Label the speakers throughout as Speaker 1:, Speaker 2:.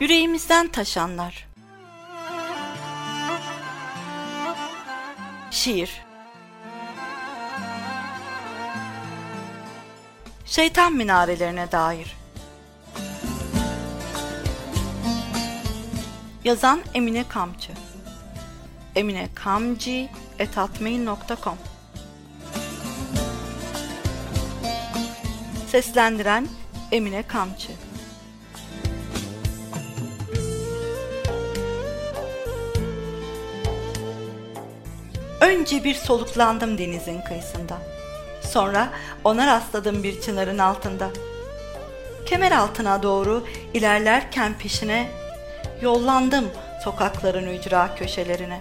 Speaker 1: Yüreğimizden taşanlar. Şiir. Şeytan minarelerine dair. Yazan Emine Kamçı. Emine Kamci etatmail.com Seslendiren Emine Kamçı Önce bir soluklandım denizin kıyısında. Sonra ona rastladım bir çınarın altında. Kemer altına doğru ilerlerken peşine yollandım sokakların ücra köşelerine.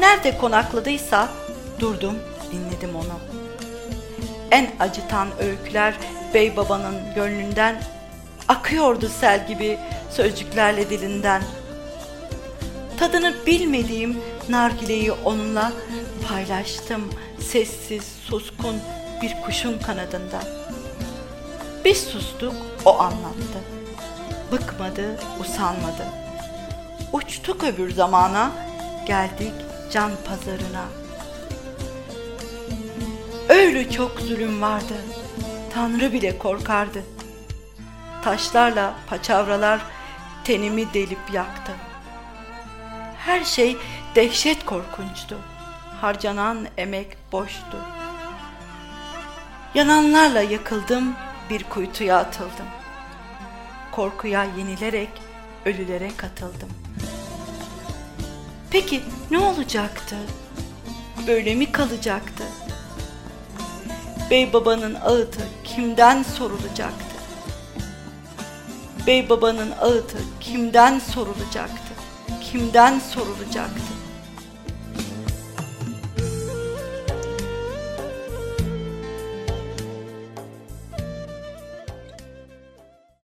Speaker 1: Nerede konakladıysa durdum dinledim onu. En acıtan öyküler bey babanın gönlünden akıyordu sel gibi sözcüklerle dilinden. Tadını bilmediğim nargileyi onunla paylaştım sessiz suskun bir kuşun kanadında. Biz sustuk o anlattı. Bıkmadı, usanmadı. Uçtuk öbür zamana, geldik can pazarına. Öyle çok zulüm vardı. Tanrı bile korkardı. Taşlarla paçavralar tenimi delip yaktı. Her şey dehşet korkunçtu. Harcanan emek boştu. Yananlarla yakıldım, bir kuytuya atıldım. Korkuya yenilerek ölülere katıldım. Peki ne olacaktı? Böyle mi kalacaktı? Bey babanın ağıtı kimden sorulacaktı? Bey babanın ağıtı kimden sorulacaktı? Kimden sorulacaktı?